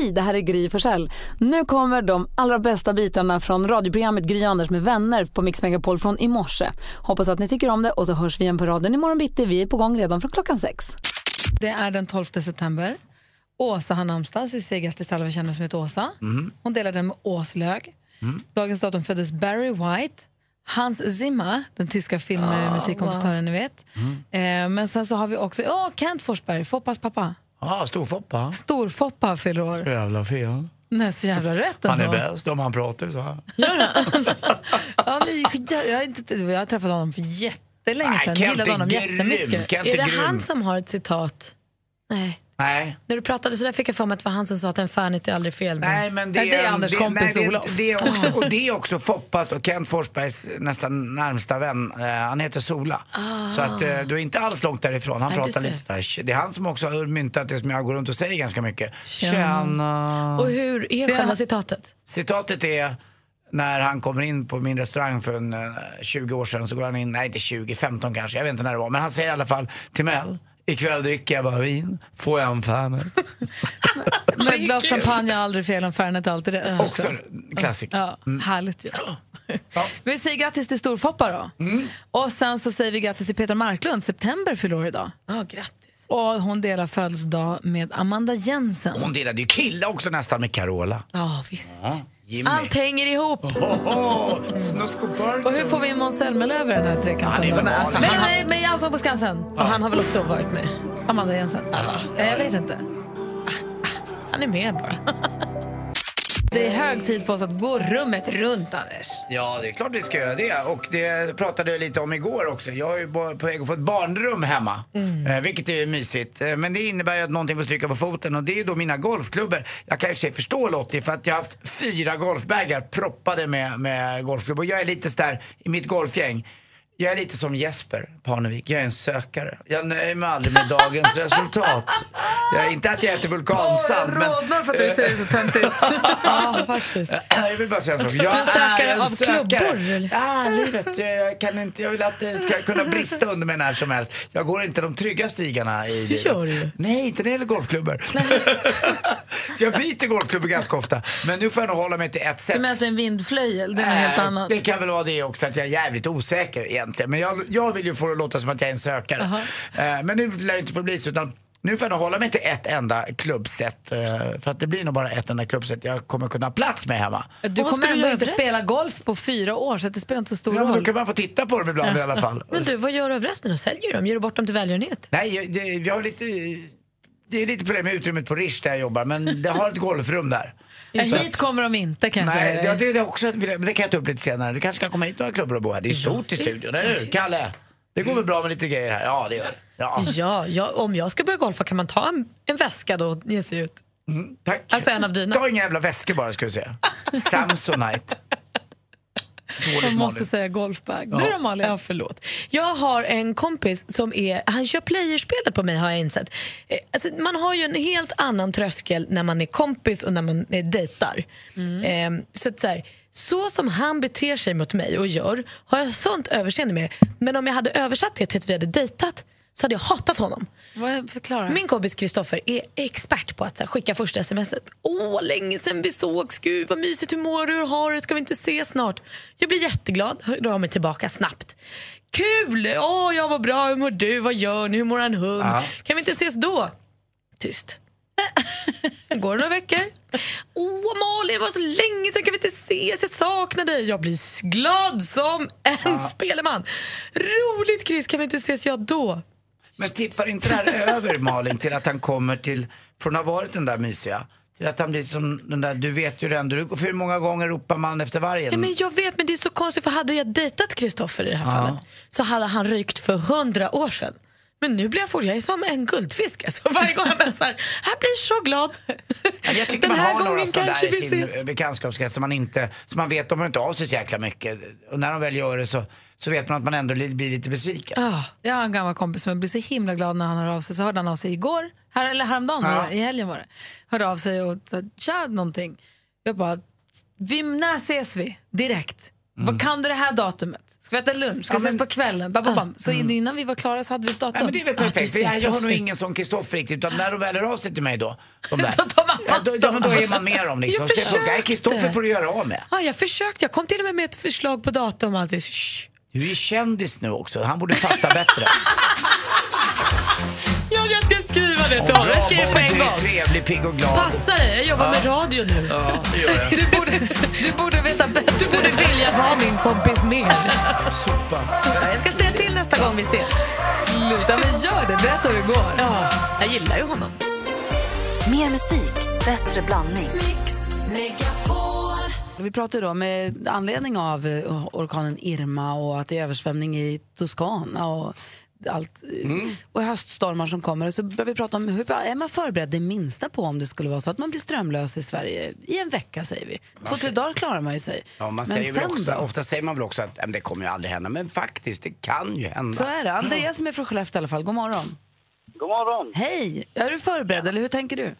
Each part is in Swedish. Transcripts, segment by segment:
Hej, det här är Gry Forssell. Nu kommer de allra bästa bitarna från radioprogrammet Gry Anders med vänner på Mix Megapol från i morse. Hoppas att ni tycker om det och så hörs vi igen på raden imorgon bitti. Vi är på gång redan från klockan sex. Det är den 12 september. Åsa har namnsdag, så vi säger grattis till alla vi känner som heter Åsa. Hon delar den med Åslög. Dagens datum föddes Barry White. Hans Zimmer, den tyska filmmusikkompositören ni vet. Eh, men sen så har vi också oh, Kent Forsberg, Foppas pappa. Ja, Storfoppa. Storfoppa fyller år. Så jävla fel. Nej, så jävla rätt Han är ändå. bäst om han pratar så här. Ja, ni- jag, har inte, jag har träffat honom för jättelänge sedan. Kent Gillade är honom grym. jättemycket. Är det grym. han som har ett citat? Nej. Nej. När du pratade så där fick jag för mig att det var han som sa att en Fernet är aldrig fel. men- Nej, men det, Nej, det är Anders kompis nej, det, Olof. Det är också, och det är också Foppas och Kent Forsbergs nästan närmsta vän. Eh, han heter Sola. Så att eh, du är inte alls långt därifrån. Han Nej, pratar lite där. Det är han som också har myntat det som jag går runt och säger ganska mycket. Tjena. Och hur är Det- själva citatet? Citatet är när han kommer in på min restaurang för en, eh, 20 år sedan så går han in, nej inte 20, 15 kanske, jag vet inte när det var. Men han säger i alla fall till Mel, ikväll dricker jag bara vin, får jag en Fernet? Men ett glas champagne är aldrig fel om Fernet är alltid rätt. Också klassiker. Ja, Härligt ju. Vi säger grattis till Storfoppa då. Och sen så säger vi grattis till Peter Marklund, september fyller idag. Ja, grattis. Och hon delar födelsedag med Amanda Jensen. Hon delade ju kille också nästan med Carola. Ja, visst. Jimmy. Allt hänger ihop. Åh, Snusk och Burton. Och hur får vi in Måns Zelmerlöw i den här trekanten? Väl Men alltså, men såg på Skansen. Och han har väl också varit med? Amanda Jensen. Ja, jag vet inte. Han är med bara. Det är hög tid för oss att gå rummet runt, Anders. Ja, det är klart vi ska göra det. Och det pratade jag lite om igår också. Jag är ju på väg att få ett barnrum hemma. Eh, vilket är mysigt. Eh, men det innebär ju att någonting får stryka på foten. Och det är ju då mina golfklubbor. Jag kan sig förstå Lottie för att jag har haft fyra golfbagar proppade med, med golfklubbor. Jag är lite sådär i mitt golfgäng. Jag är lite som Jesper Parnevik, jag är en sökare. Jag nöjer mig aldrig med dagens resultat. Jag är inte att jag äter vulkansand, men... rodnar för att du säger det så töntigt. Ja, faktiskt. Jag vill bara säga en sak. Jag Du sökare är en av sökare. klubbor? Ja, livet. Jag, jag, kan inte, jag vill att det ska kunna brista under mig när som helst. Jag går inte de trygga stigarna i livet. gör du. Nej, inte när det gäller golfklubbor. Så jag byter golfklubbor ganska ofta. Men nu får jag nog hålla mig till ett sätt. Du menar det är en vindflöjel? Det är något helt annat. Det kan väl vara det också, att jag är jävligt osäker egentligen. Men jag, jag vill ju få det att låta som att jag är en sökare. Eh, men nu lär det inte få bli så, utan nu får jag nog hålla mig till ett enda klubbset. eh, för att det blir nog bara ett enda klubbset jag kommer kunna ha plats med hemma. Du kommer du ändå inte över spela golf på fyra år, så att det spelar inte så stor Ja, men då roll. kan man få titta på dem ibland i alla fall. Men du, vad gör du av resten? Och säljer dem? Ger du bort dem till välgörenhet? Nej, det, vi har lite... Det är lite problem med utrymmet på Rish där jag jobbar, men det har ett golfrum där. Så hit kommer de inte kan jag Nej, säga det, det, det, också, det kan jag ta upp lite senare. Det kanske kan komma hit några klubbor och bo här. Det är stort i studion, eller hur? Kalle? Det går väl bra med lite grejer här? Ja, det gör det. Ja. Ja, ja, om jag ska börja golfa kan man ta en, en väska då och ge sig ut? Tack. Alltså en av dina. Ta inga jävla väskor bara, ska du säga. Samsonite. Dåligt, Jag måste Malin. säga golfbag. Du då Malin? Ja, förlåt. Jag har en kompis som är, han kör playerspelet på mig har jag insett. Eh, Alltså, man har ju en helt annan tröskel när man är kompis och när man dejtar. Eh, så, att, så, här, så som han beter sig mot mig och gör har jag sånt överseende med. Men om jag hade översatt det till att vi hade dejtat så hade jag hatat honom. Vad förklara? Min kompis Kristoffer är expert på att så här, skicka första smset. Åh, länge sen vi sågs. Gud, vad mysigt. Hur mår du? Hur har du? Ska vi inte ses snart? Jag blir jätteglad. Hör av mig tillbaka snabbt. Kul! Åh, jag mår bra. Hur mår du? Vad gör ni? Hur mår en hund? Ja. Kan vi inte ses då? Tyst. Går det några veckor? Åh Malin, det var så länge sedan, kan vi inte ses? Jag saknar dig. Jag blir glad som en spelman. Roligt Chris, kan vi inte ses? Ja, då. Men tippar inte det här över Malin till att han kommer till, från att ha varit den där mysiga, till att han blir som den där, du vet ju den, du, för hur många gånger ropar man efter vargen? Ja, men jag vet, men det är så konstigt för hade jag dejtat Kristoffer i det här fallet så hade han rykt för hundra år sedan. Men nu blir jag for, jag är som en guldfisk. Alltså, varje gång jag messar, jag blir så glad. Jag tycker Den man har några sådana där i sin ses. bekantskapskrets som man inte, som man vet, de hör inte av sig så jäkla mycket. Och när de väl gör det så, så vet man att man ändå li- blir lite besviken. Ah, jag har en gammal kompis som jag blir så himla glad när han hör av sig. Så hörde han av sig igår, här, eller häromdagen, Ja. i helgen var det. Hörde av sig och sa, tja någonting. Jag bara, vi, när ses vi? Direkt. Vad kan du det här datumet? Ska vi äta lunch? Ska vi ses på kvällen? Bam, bam, bam. Så in- innan vi var klara så hade vi ett datum. Nej, men det är väl Ah, perfekt. ser, jag, jag har nog ingen som Kristoffer riktigt, utan när de väl hör av sig till mig då, de där, Då tar man Ja, fast då, ja, men då dem. är man med dem liksom. Jag försökte. Kristoffer får du göra av med. Ja, jag försökte, jag kom till och med med ett förslag på datum. Alltid. Du är kändis nu också, han borde fatta bättre. det honom. Jag skriver på en gång. trevlig, pigg och glad. Passa dig, jag jobbar med radio nu. Ja, det gör jag. Du borde, du borde veta bättre. Du borde vilja vara min kompis mer. Sopa. Ja, Jag ska säga till nästa gång vi ses. Sluta, men gör det. Berätta hur det går. Ja, jag gillar ju honom. Mer musik, bättre blandning. Vi pratar ju då med anledning av eh, orkanen Irma och att det är översvämning i Toscana och allt eh, och höststormar som kommer. Så börjar vi prata om hur är man förberedd det minsta på om det skulle vara så att man blir strömlös i Sverige i en vecka säger vi. Två, tre dagar klarar man ju sig. Ja, man Men säger väl också, då? ofta säger man väl också att "Nej, men det kommer ju aldrig hända, men faktiskt, det kan ju hända. Så är det. Andreas som är från Skellefteå i alla fall, god morgon. God morgon. Hej! Är du förberedd eller hur tänker du?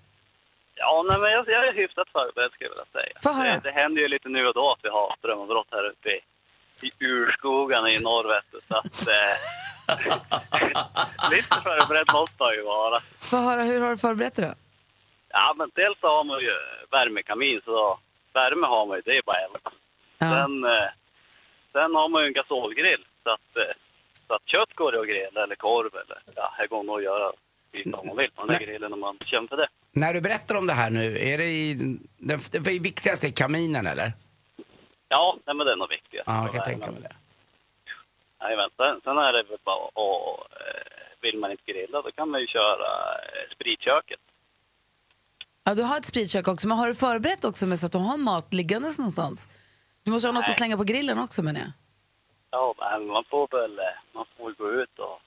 Ja, nej, men jag, jag är hyfsat förberedd skulle jag vilja säga. Få höra. Det, det händer ju lite nu och då att vi har strömavbrott här uppe i, i urskogarna i norr, vet du, så att... Eh, lite förberedd måste man ju vara. Få höra, hur har du förberett dig då? Ja, men dels så har man ju värmekamin, så värme har man ju, det är bara elda. Ja. Sen, eh, sen har man ju en gasolgrill, så att, eh, så att kött går det att grilla, eller korv, eller ja, här går nog att göra lite om man vill på den där grillen om man känner för det. När du berättar om det här nu, är det i, det, det viktigaste är kaminen eller? Ja, nej, men det är nog viktigast. Ja, jag kan tänka mig det. Jajamän, sen, sen är det väl bara och Vill man inte grilla då kan man ju köra eh, spritköket. Ja, du har ett spritkök också, men har du förberett också med så att du har mat liggandes någonstans? Du måste ha något att Nej. slänga på grillen också menar jag. Ja, men man får väl, eh, man får väl gå ut och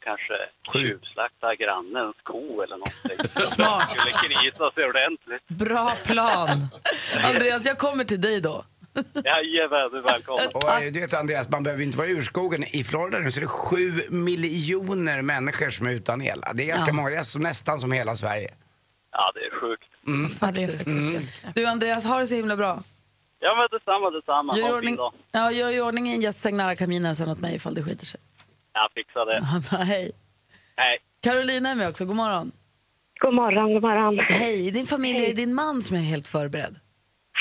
kanske tjuvslakta grannens ko eller någonting. Smart. Det skulle krisa sig ordentligt. Bra plan. Andreas, jag kommer till dig då. Jajamän, du är välkommen. Och eh, du vet Andreas, man behöver inte vara urskogen. I Florida nu så är det sju miljoner människor som är utan el. Det är ganska många, det är så nästan som hela Sverige. Ja, det är sjukt. Ja, det är faktiskt Du Andreas, har det så himla bra. Ja, men detsamma, detsamma. Gör i Ha en fin ordning, dag. ja, gör i ordning en gästsäng nära kaminen sen åt mig ifall det skiter sig. Jag fixar det. Hej. Hej. Carolina är med också, god morgon. God morgon, god morgon. Hej, din familj är det din man som är helt förberedd.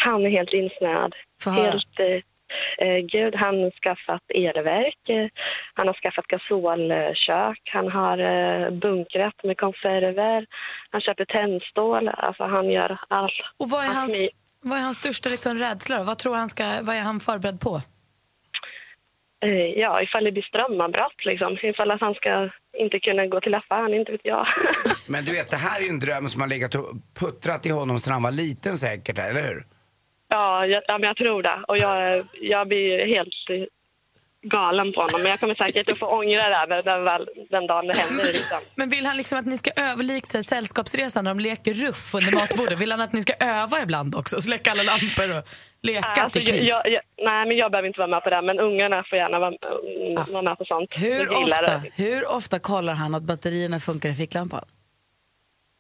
Han är helt insnöad. Helt, eh, eh, gud, han har skaffat elverk, eh, han har skaffat gasolkök, han har eh, bunkrat med konserver, han köper tändstål, alltså han gör allt. Och vad är Han hans, vad är hans största liksom, rädsla? då? Vad, tror han ska, vad är han förberedd på? eh, ja, ifall det blir strömavbrott liksom, ifall att han ska inte kunna gå till affären, inte vet jag. Men du vet, det här är ju en dröm som har legat och puttrat i honom sedan han var liten säkert, eller hur? Ja, jag, ja, men jag tror det. Och jag, jag blir helt galen på honom, men jag kommer säkert att få ångra det här den, väl- den dagen det händer. Liksom. Men vill han liksom att ni ska öva likt sällskapsresan när de leker ruff under matbordet? Vill han att ni ska öva ibland också? Släcka alla lampor och leka Alltså, till kris? jag, jag, nej, men jag behöver inte vara med på det, men ungarna får gärna vara, mm, vara med på sånt. Hur ofta, det. hur ofta kollar han att batterierna funkar i ficklampan?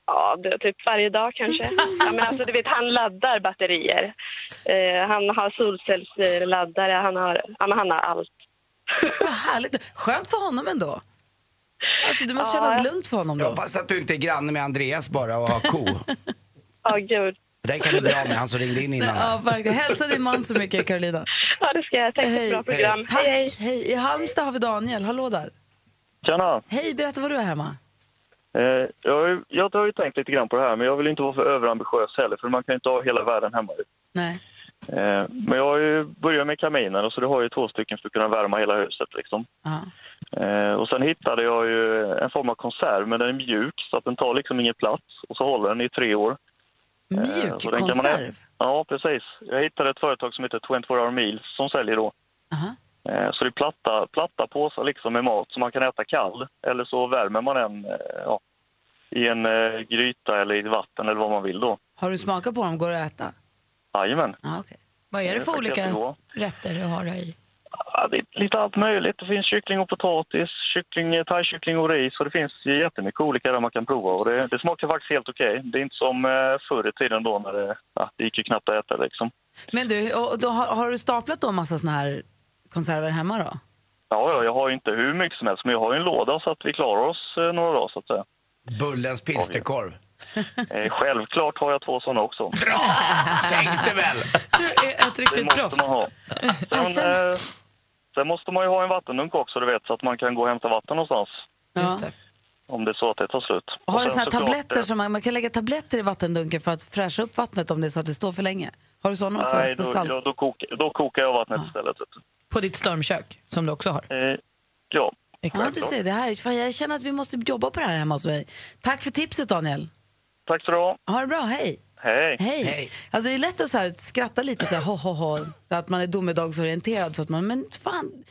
Ja, typ varje dag kanske. ja, men alltså, du vet, han laddar batterier. Eh, han har solcellsladdare, han har, ja, han har allt. Vad härligt. Skönt för honom ändå. Alltså, det måste Ja. kännas lugnt för honom Jag då. hoppas att du inte är granne med Andreas bara och har ko. Ja, gud. Den kan du bli av med, han som ringde in innan. Ja, verkligen. Hälsa din man så mycket, Carolina. Ja, det ska jag. Tack för ett bra program. Tack. Hej, hej. Hej. I Halmstad har vi Daniel. Hallå där. Tjena. Hej, berätta vad du är hemma. Eh, jag, jag har ju tänkt lite grann på det här, men jag vill inte vara för överambitiös heller, för man kan ju inte ha hela världen hemma. Nej. Eh, men jag har ju börjat med kaminen, och så det har ju två stycken för att kunna värma hela huset. Liksom. Eh, och sen hittade jag ju en form av konserv, men den är mjuk, så att den tar liksom ingen plats. Och så håller den i tre år. Mjuk så man konserv. Ja, precis. Jag hittade ett företag som heter 24 Hour Meals som säljer då. Aha. Eh, Så det är platta, platta påsar liksom med mat som man kan äta kall. Eller så värmer man den eh, ja, i en eh, gryta eller i vatten eller vad man vill då. Har du smakat på dem? Går det att äta? Jajamän. Ja, okej. Vad är det för olika rätter du har i? Ja, det är lite allt möjligt. Det finns kyckling och potatis, kyckling, thaikyckling och ris och det finns jättemycket olika där man kan prova. Och det, det smakar faktiskt helt okej. Det är inte som förr i tiden då när det, ja, det gick knappt att äta liksom. Men du, och då har, har du staplat då en massa såna här konserver hemma då? Ja, ja, jag har ju inte hur mycket som helst, men jag har ju en låda så att vi klarar oss eh, några dagar så att säga. Bullens pilsnerkorv. Eh, självklart har jag två sådana också. Bra! Tänkte väl! Du är ett Det riktigt måste proffs. man ha. Sen, eh, sen måste man ju ha en vattendunk också, du vet, så att man kan gå och hämta vatten någonstans. Just det. Om det är så att det tar slut. Och Har du sen såna här såklart, tabletter eh, som man, man kan lägga tabletter i vattendunken för att fräscha upp vattnet om det är så att det står för länge? Har du såna också? Nej, Så då, salt? då, då, kokar, då kokar jag vattnet istället. vet du. På ditt stormkök, som du också har. Eh, ja. Ja, du ser, det här, fan, jag känner att vi måste jobba på det här hemma hos dig. Tack för tipset Daniel. Tack så du ha. Ha det bra, hej. Hej. Hej. Hej. Alltså, det är lätt att så här, skratta lite så här, ho, ho, ho, så att man är domedagsorienterad. För att man, men fan,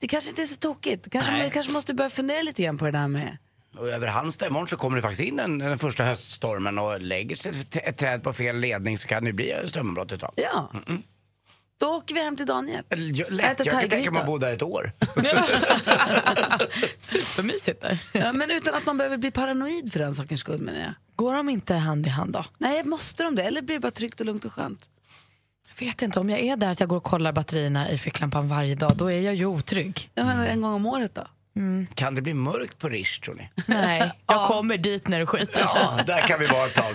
det kanske inte är så tokigt. Kanske, Nej. man kanske måste börja fundera lite grann på det där med... Och över Halmstad imorgon så kommer det faktiskt in den, den första höststormen och lägger sig ett, ett träd på fel ledning så kan det bli strömavbrott ett tag. Ja. Då åker vi hem till Daniel. Lätt, jag kan tänka mig att bo där ett år. Supermysigt där. Ja, men utan att man behöver bli paranoid för den sakens skull menar jag. Går de inte hand i hand då? Nej, måste de det? Eller blir det bara tryggt och lugnt och skönt? Jag vet inte, om jag är där att jag går och kollar batterierna i ficklampan varje dag, då är jag ju otrygg. Jag menar, en gång om året då? Kan det bli mörkt på Rish tror ni? Nej, jag kommer dit när det skiter sig. Ja, där kan vi vara ett tag.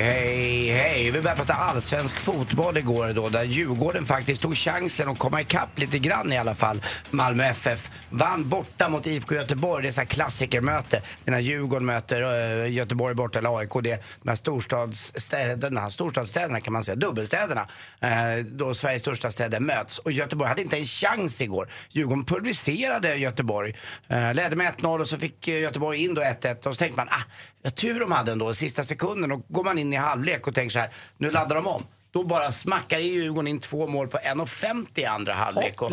hej, hej. Vi började prata allsvensk fotboll igår då, där Djurgården faktiskt tog chansen att komma ikapp lite grann i alla fall. Malmö FF vann borta mot IFK Göteborg. Det är ett klassikermöte. När Djurgården möter eh, Göteborg borta eller AIK. Det är de här storstadsstäderna, storstadsstäderna kan man säga, dubbelstäderna. Eh, då Sveriges största städer möts. Och Göteborg hade inte en chans igår. Djurgården pulveriserade Göteborg. Eh, ledde med 1-0 och så fick Göteborg in då 1-1 och så tänkte man, ah, tur de hade ändå, sista sekunden. Och går man in i halvlek och tänker så här, nu laddar de om. Då bara smackar i Djurgården in två mål på 1.50 i andra halvlek. Och,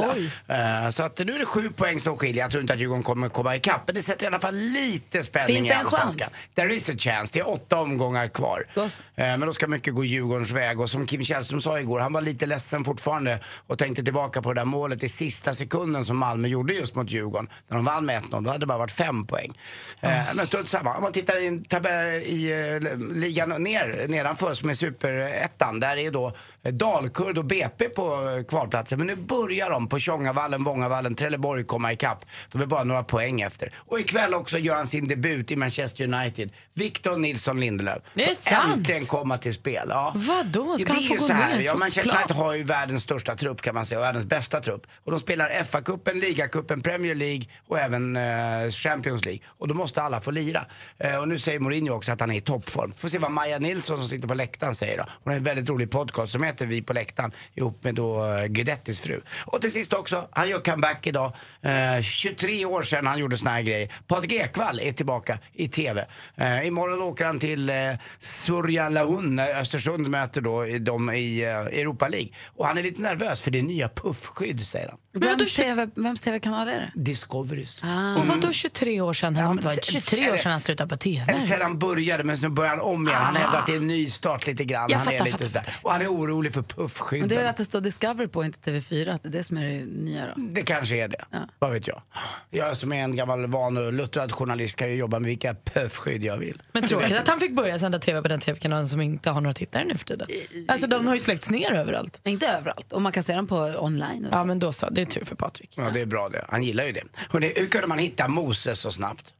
eh, så att nu är det sju poäng som skiljer. Jag tror inte att Djurgården kommer komma ikapp. Men det sätter i alla fall lite spänning Finns i det en Allsvenskan. chans? There is a chance. Det är åtta omgångar kvar. Eh, men då ska mycket gå Djurgårdens väg. Och som Kim Källström sa igår, han var lite ledsen fortfarande och tänkte tillbaka på det där målet i sista sekunden som Malmö gjorde just mot Djurgården. När de vann med 1-0. Då hade det bara varit fem poäng. Eh, men strunt samma. Om man tittar i tabell i ligan ner, nedanför som är superettan. Där är då eh, Dalkurd och BP på eh, kvalplatsen. Men nu börjar de på Tjongavallen, Vångavallen, Trelleborg komma ikapp. De är bara några poäng efter. Och ikväll också gör han sin debut i Manchester United. Victor Nilsson Lindelöf. Det är sant. Äntligen komma till spel. Ja. Vadå? Ska det han är få gå så här. Ja, Manchester? United har ju världens största trupp kan man säga och världens bästa trupp. Och de spelar FA-cupen, ligacupen, Premier League och även eh, Champions League. Och då måste alla få lira. Eh, och nu säger Mourinho också att han är i toppform. Får se vad Maja Nilsson som sitter på läktaren säger då. Hon har en väldigt rolig podcast som heter Vi på läktaren ihop med då eh, Guidettis fru. Och till sist också, han gör comeback idag. Eh, 23 år sedan han gjorde såna här grejer. Patrik Ekwall är tillbaka i TV. Eh, imorgon åker han till eh, Surjalahun när Östersund möter då i- dem i eh, Europa League. Och han är lite nervös för det är nya puffskydd säger han. Vems, TV, vems TV-kanal är det? Discoverys. Och vadå 23 år sedan? Han, se- 23 år sedan han slutade på TV. Eller sedan han började men nu börjar han om igen. Han hävdar att det är en ny start lite grann. Jag han fattar, är lite fattar, sådär. Och han är orolig för Men puffskydden. det är att det står Discovery på, inte TV4, att det är det som är det nya då. Det kanske är det. Vad vet jag. Jag som är en gammal van och luttrad journalist kan ju jobba med vilka puffskydd jag vill. Men tråkigt att han fick börja sända TV på den TV-kanalen som inte har några tittare nu för tiden. Alltså de har ju släckts ner överallt. Inte överallt, och man kan se dem på online och så. Ja men då så, det är tur för Patrik. Ja, det är bra det. Han gillar ju det. Hörrni, hur kunde man hitta Moses så snabbt?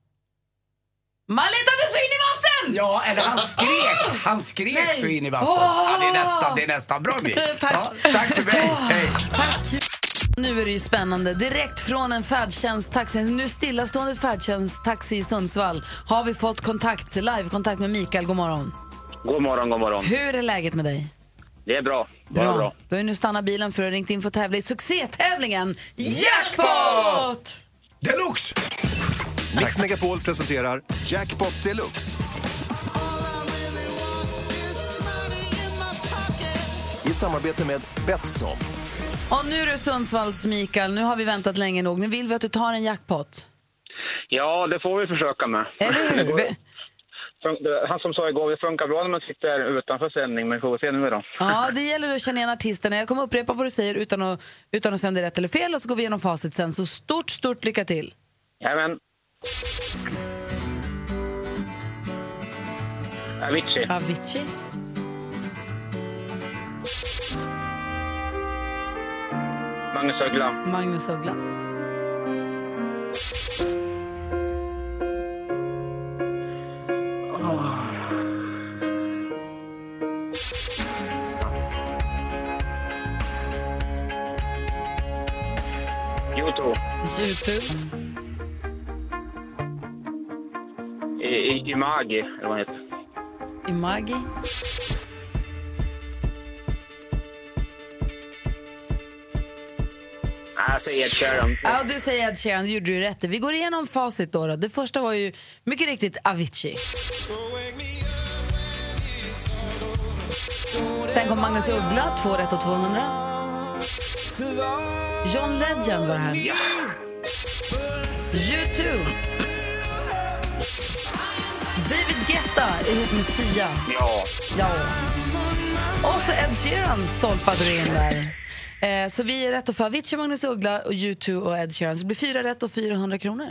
Man letade så in i vassen! Ja, eller han skrek. Han skrek så in i vassen. Ja, det, är nästan, det är nästan bra Gry. Tack. Ja, tack till mig. Hej. Nu är det ju spännande. Direkt från en färdtjänsttaxi, nu stillastående färdtjänsttaxi i Sundsvall har vi fått kontakt, live-kontakt med Mikael. God morgon. God morgon, god morgon. Hur är läget med dig? Det är bra. Bara bra. Du har ju nu stannat bilen för att ringt in för att tävla i succétävlingen Jackpot! Deluxe! Mix Megapol presenterar Jackpot Deluxe. Samarbete med Betsson. Och nu är du Sundsvalls Mikael, nu har vi väntat länge nog. Nu vill vi att du tar en jackpot. Ja, det får vi försöka med. Eller hur? Han som sa igår, det funkar bra när man sitter utanför sändning, men vi får se nu då. Ja, det gäller att känna igen artisterna. Jag kommer upprepa vad du säger utan att, utan att säga om det är rätt eller fel och så går vi igenom facit sen. Så stort, stort lycka till. Jajamän. Avicii. Avicii. Magnus Uggla. Magnus Uggla. Youtube. Youtube. I, i, Imagi, eller vad heter. Imagi. Ed Sheeran. Ja, du säger Ed Sheeran, det gjorde du rätt i. Vi går igenom facit då, då. Det första var ju mycket riktigt Avicii. Sen kom Magnus Uggla, två rätt och 200. John Legend var här. U2. David Guetta ihop med Sia. Ja. Ja. Och så Ed Sheeran stolpade du in där. Eh, så vi är rätt och för Avicii, Magnus Uggla, och U2 och Ed Sheeran. Så det blir fyra rätt och 400 kronor.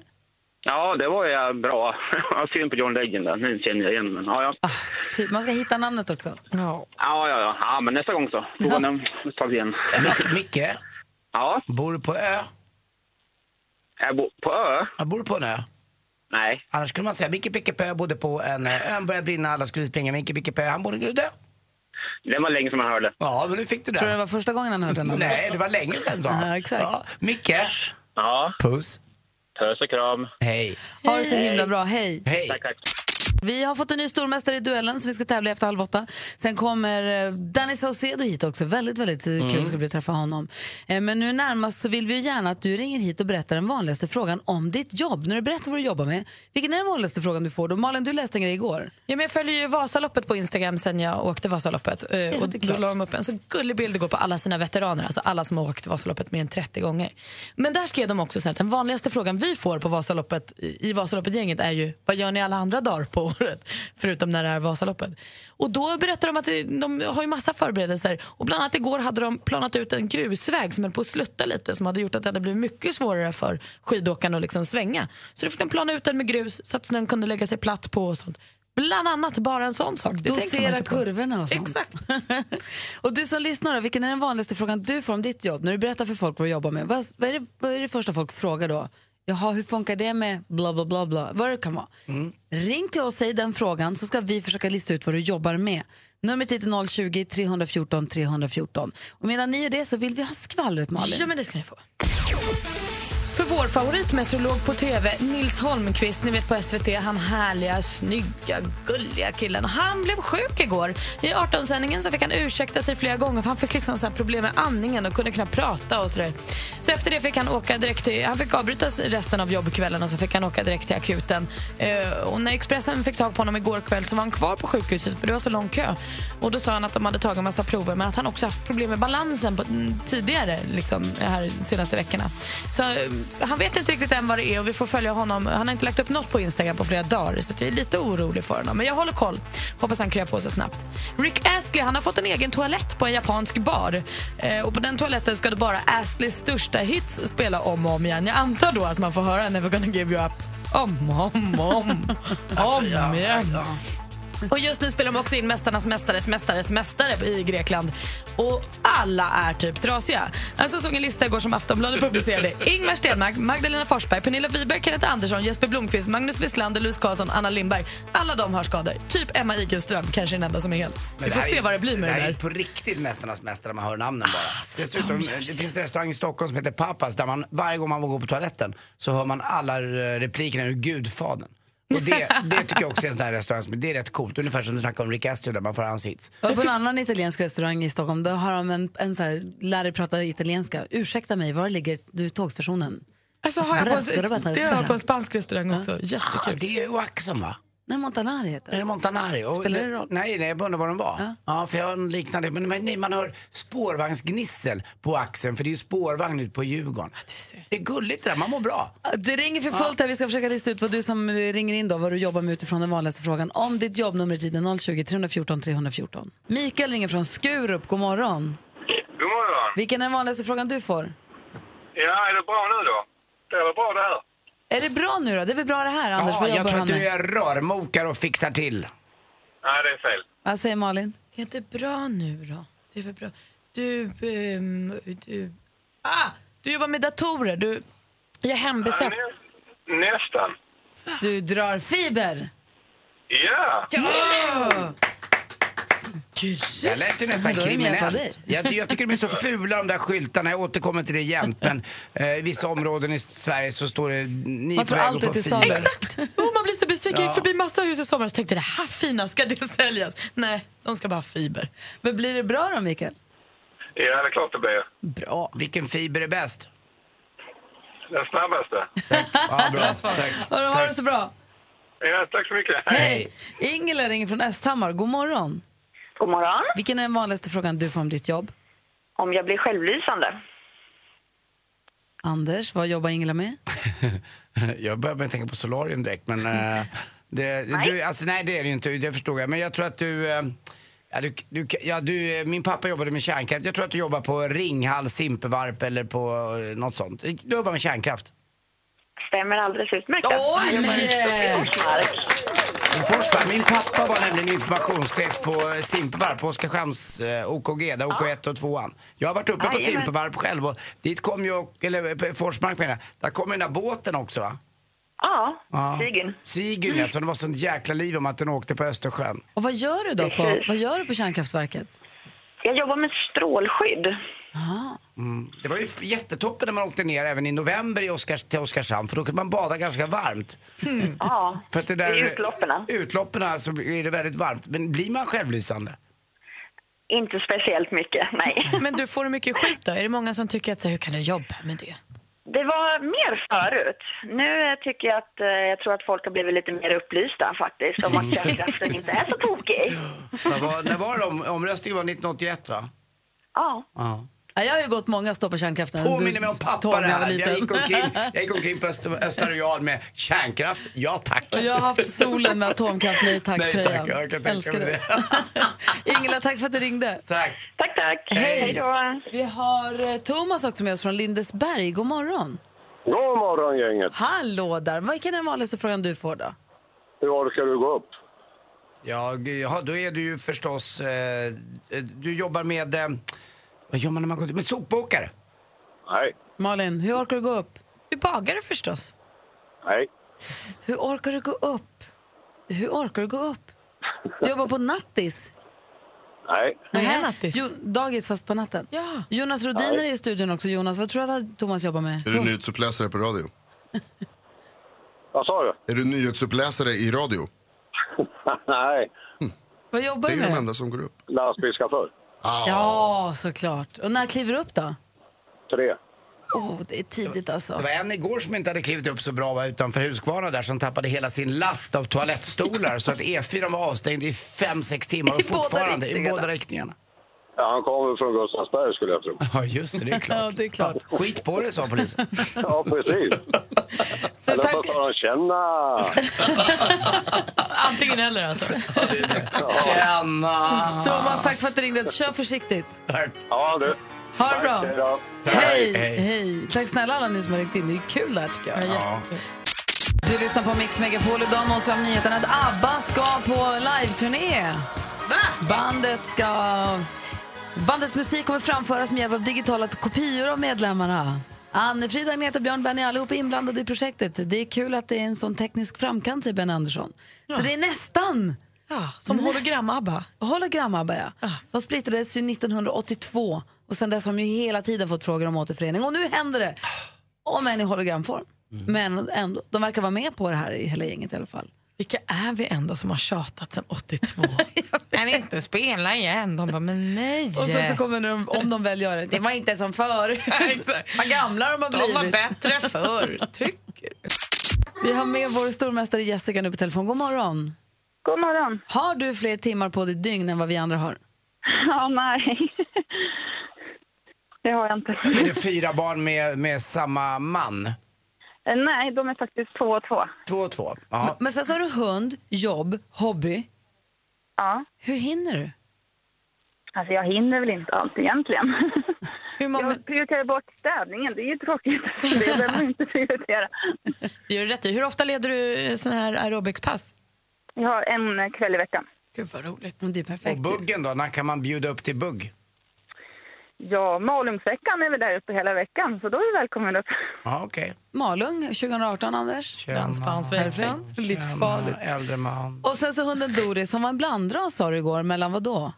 ja, det var ju bra. Jag har synd på John Legend där. Nu känner jag igen men ja, ja. Typ, man ska hitta namnet också. Ja. Ja, ja, ja. ja men nästa gång så. Tag igen. Mic- Micke, Ja, bor du på ö? jag bor på ö. Jag bor du på en ö? Nej. Annars skulle man säga Micke Pickepö bodde på en ö. Ön började brinna, alla skulle springa. Micke Pickepö, han borde dö. Det var länge som jag hörde. Ja, men nu fick du Tror du det den. var första gången han hörde den? Nej, det var länge sedan sa han. Ja, exakt. Micke, Ja, puss. puss och kram. Hej. Ha det så himla bra. Hej. Hej. Tack, tack. Vi har fått en ny stormästare i duellen som vi ska tävla i efter halv åtta. Sen kommer eh, Danny Saucedo hit också. Väldigt, väldigt eh, kul ska bli att träffa honom. Eh, Men nu närmast så vill vi ju gärna att du ringer hit och berättar den vanligaste frågan om ditt jobb. När du berättar vad du jobbar med, vilken är den vanligaste frågan du får då? Malin, du läste en grej igår. Ja, men jag följer ju Vasaloppet på Instagram sen jag åkte Vasaloppet. Eh, och då la de upp en så gullig bild igår på alla sina veteraner, alltså alla som har åkt Vasaloppet mer än 30 gånger. Men där skrev de också så här att den vanligaste frågan vi får på Vasaloppet i i Vasaloppet-gänget är ju vad gör ni alla andra dagar på året? Förutom när det är Vasaloppet. Och då berättar de att det, de har ju massa förberedelser och bland annat igår hade de planat ut en grusväg som höll på att slutta lite som hade gjort att det hade blivit mycket svårare för skidåkarna att liksom svänga. Så då fick de plana ut den med grus så att snön kunde lägga sig platt på och sånt. Bland annat bara en sån sak. Det Dosera kurvorna och sånt. Exakt. och du som lyssnar, vilken är den vanligaste frågan du får om ditt jobb? När du berättar för folk vad du jobbar med, vad, vad, är, det, vad är det första folk frågar då? Jaha, hur funkar det med bla bla bla bla, vad det kan vara. Ring till oss, säg den frågan så ska vi försöka lista ut vad du jobbar med. Numret hit är 020 314 314. Och medan ni gör det så vill vi ha skvallret Malin. Ja, men det ska ni få. För vår favoritmeteorolog på TV, Nils Holmqvist, ni vet på SVT, han härliga, snygga, gulliga killen. Han blev sjuk igår. I 18-sändningen så fick han ursäkta sig flera gånger för han fick liksom så här problem med andningen och kunde knappt prata och sådär. Så efter det fick han åka direkt till, han fick avbryta resten av jobbkvällen och så fick han åka direkt till akuten. Eh, och när Expressen fick tag på honom igår kväll så var han kvar på sjukhuset för det var så lång kö. Och då sa han att de hade tagit en massa prover men att han också haft problem med balansen på, mm, tidigare, liksom, här senaste veckorna. Så eh, han vet inte riktigt än vad det är och vi får följa honom. Han har inte lagt upp något på Instagram på flera dagar så jag är lite orolig för honom. Men jag håller koll. Hoppas han kryar på sig snabbt. Rick Astley han har fått en egen toalett på en japansk bar. Eh, och på den toaletten ska det bara Astleys största hits spela om och om igen. Jag antar då att man får höra Never gonna give you up om, om, om, om igen. Och just nu spelar de också in Mästarnas mästares mästares mästare i Grekland. Och alla är typ trasiga. Alltså, såg en lista igår som Aftonbladet publicerade. Ingmar Stenmark, Magdalena Forsberg, Pernilla Wiberg, Kenneth Andersson, Jesper Blomqvist, Magnus Wieslander, Louise Karlsson, Anna Lindberg. Alla de har skador. Typ Emma Igelström, kanske den enda som är hel. Vi får se är- vad det blir med det det här är där. på riktigt Mästarnas mästare, man hör namnen bara. Dessutom, det finns en restaurang i Stockholm som heter Papas där man varje gång man går på toaletten så hör man alla replikerna ur Gudfadern. Och det, det tycker jag också är en sån här restaurang som det är rätt coolt. Ungefär som du snackade om Rick Astley där man får hans hits. Och på en annan italiensk restaurang i Stockholm då har de en, en så här, lär dig prata italienska. Ursäkta mig, var ligger du, tågstationen? Alltså, har jag på, det har jag på en spansk restaurang också. Ah, Jättekul. det är Waxon va? Nej, Montanari heter Är det Montanari? Och Spelar det roll? Nej, nej, jag undrar vad de var. Ja. för jag har en liknande. Men, men nej, man hör spårvagnsgnissel på axeln för det är ju spårvagn ut på Djurgården. Det är gulligt det där, man mår bra. Det ringer för fullt här. Vi ska försöka lista ut vad du som ringer in då, vad du jobbar med utifrån den vanligaste frågan. Om ditt jobbnummer i tiden 020 314 314. Mikael ringer från Skurup. God morgon. God morgon. Vilken är den vanligaste frågan du får? Ja, är det bra nu då? Det är väl bra det här? Är det bra nu då? Det är väl bra det här, Anders? Ja, jag tror att du är rörmokare och fixar till. Nej, det är fel. Vad säger Malin? Är det bra nu då? Det är väl bra. Du, ehm, du... Ah! Du jobbar med datorer. Du gör hembesök. Nästan. Du drar fiber. Ja! Ja! Jag lät ju nästan kriminellt. Jag, jag tycker de är så fula de där skyltarna, jag återkommer till det jämt. Men eh, i vissa områden i Sverige så står det ni Man tror allt att är till salu. Exakt! Oh, man blir så besviken. Jag Ja. gick förbi massa hus i somras och tänkte det här fina, ska det säljas? Nej, de ska bara ha fiber. Men blir det bra då, Mikael? Ja, det är klart det blir. Bra. Vilken fiber är bäst? Den snabbaste. Ja, bra. Tack. Ha det så bra. Ja, tack så mycket. Hej! Ingela ringer från Östhammar. God morgon. God morgon. Vilken är den vanligaste frågan du får om ditt jobb? Om jag blir självlysande. Anders, vad jobbar Ingela med? Jag börjar med att tänka på solarium direkt, men... eh, det, Nej. Du, alltså, nej, det är det ju inte, det förstår jag. Men jag tror att du... Ja, du, du, ja, du, min pappa jobbade med kärnkraft. Jag tror att du jobbar på Ringhals, Simpevarp eller på eh, något sånt. Du jobbar med kärnkraft. Stämmer alldeles utmärkt. Oj! Forsmark. Forsberg, min pappa var nämligen informationschef på eh, Simpevarp, på Oskarshamns eh, OKG, där OK1 och 2 Jag har varit uppe på. Simpevarp själv och dit kom ju, eller eh, Forsmark menar där kom den där båten också va? Ja, Ja. Sigyn. Sigyn ja, så det var sånt jäkla liv om att den åkte på Östersjön. Och vad gör du då på, vad gör du på kärnkraftverket? Jag jobbar med strålskydd. Mm. Det var ju jättetoppen när man åkte ner även i november i Oskars, till Oskarshamn för då kunde man bada ganska varmt. Ja, För att det där, är utloppen. Utloppen så är det väldigt varmt. Men blir man självlysande? Inte speciellt mycket, nej. Men du, får du mycket skit då? Är det många som tycker att så, hur kan du jobba med det? Det var mer förut. Nu tycker jag att eh, jag tror att folk har blivit lite mer upplysta faktiskt om att kärnkraften inte är så tokig. Var, när var det om, omröstningen var 1981 va? Ja. Ja. Ja, jag har ju gått många stopp på kärnkraften. Påminner mig om pappa det här. Jag gick omkring, jag gick omkring på Öster, Österreal med kärnkraft, ja tack. Och jag har haft solen med atomkraft, nej tack Nej, tack. tröjan. Jag kan tänka Älskar det. Ingela, tack för att du ringde. Tack. Tack, tack. Hej. Hej då. Vi har eh, Thomas också med oss från Lindesberg. God morgon. God morgon gänget. Hallå där. Vilken är den vanligaste frågan du får då? Hur orkar du gå upp? Ja, då är du ju förstås, eh, du jobbar med, eh, vad gör man när man går ut? Med sopåkare. Nej, Malin, hur orkar du gå upp? Du bagare förstås. nej. Hur orkar du gå upp? Hur orkar du gå upp? Du jobbar på nattis. Nej. Är Nähä. nattis? Jo, dagis fast på natten. Ja. Jonas Rodiner är i studion också. Jonas, vad tror du att Thomas jobbar med? Är du nyhetsuppläsare på radio? Vad sa du? Är du nyhetsuppläsare i radio? Nej. Vad jobbar Det är du ju de med? enda som går upp. Lastbilschaufför. Ja, såklart. Och när kliver du upp då? Tre. Åh, det är tidigt alltså. Det var en igår som inte hade klivit upp så bra var utanför Huskvarna där som tappade hela sin last av toalettstolar så att E4 var avstängd i fem sex timmar och I båda fortfarande i riktningarna. båda riktningarna. Ja, han kommer från Gustavsberg skulle jag tro. Ja just det, det är Ja, klart. det är klart. Skit på det sa polisen. Ja, precis. Eller tack. vad sa de? Känna! Antingen eller alltså. Tjena! Thomas, tack för att du ringde. Kör försiktigt. Tack. Ja, du. Ha det bra. Hej då. Hej, Hej. hej. Tack snälla alla ni som har ringt in. Det är kul det här tycker jag. Ja. Du lyssnar på Mix Megapol. Idag nås vi av nyheten att ABBA ska på live-turné. Bandet ska... Bandets musik kommer framföras med hjälp av digitala kopior av medlemmarna. Anne-Frida, Agneta, Björn, Benny, allihop är inblandade i projektet. Det är kul att det är en sån teknisk framkant, säger Ben Andersson. Så det är nästan Ja, som Näst- hologram-ABBA. Hologram-ABBA, ja. De splittrades ju 1982 och sen dess har de ju hela tiden fått frågor om återförening. Och nu händer det! Om än i hologramform. Men ändå, de verkar vara med på det här i hela gänget i alla fall. Vilka är vi ändå som har tjatat sedan 82? Kan inte spela igen? De bara, men nej. Och sen så kommer de, om de väl gör det, det var inte som förr. Vad gamla de har De blivit. var bättre förr. Trycker. Vi har med vår stormästare Jessica nu på telefon. God morgon. God morgon. Har du fler timmar på ditt dygn än vad vi andra har? Ja, nej. Det har jag inte. Är det fyra barn med, med samma man? Eh, Nej, de är faktiskt två och två. Två och två. Ja. Men sen så har du hund, jobb, hobby. Ja. Hur hinner du? Alltså jag hinner väl inte allt egentligen. Hur många... Jag prioriterar bort städningen, det är ju tråkigt. Det behöver man inte prioritera. Det gör du rätt i. Hur ofta leder du såna här aerobicspass? Jag har en kväll i veckan. Gud vad roligt. Det är perfekt. Och buggen då? När kan man bjuda upp till bugg? Ja, Malungsveckan är vi där uppe hela veckan, så då är du välkommen upp. Ja, okej. Malung 2018, Anders. Dansbandsveckan. Livsfarligt. Äldre man. Och sen så hunden Doris som var en blandras sa du igår, mellan vad då?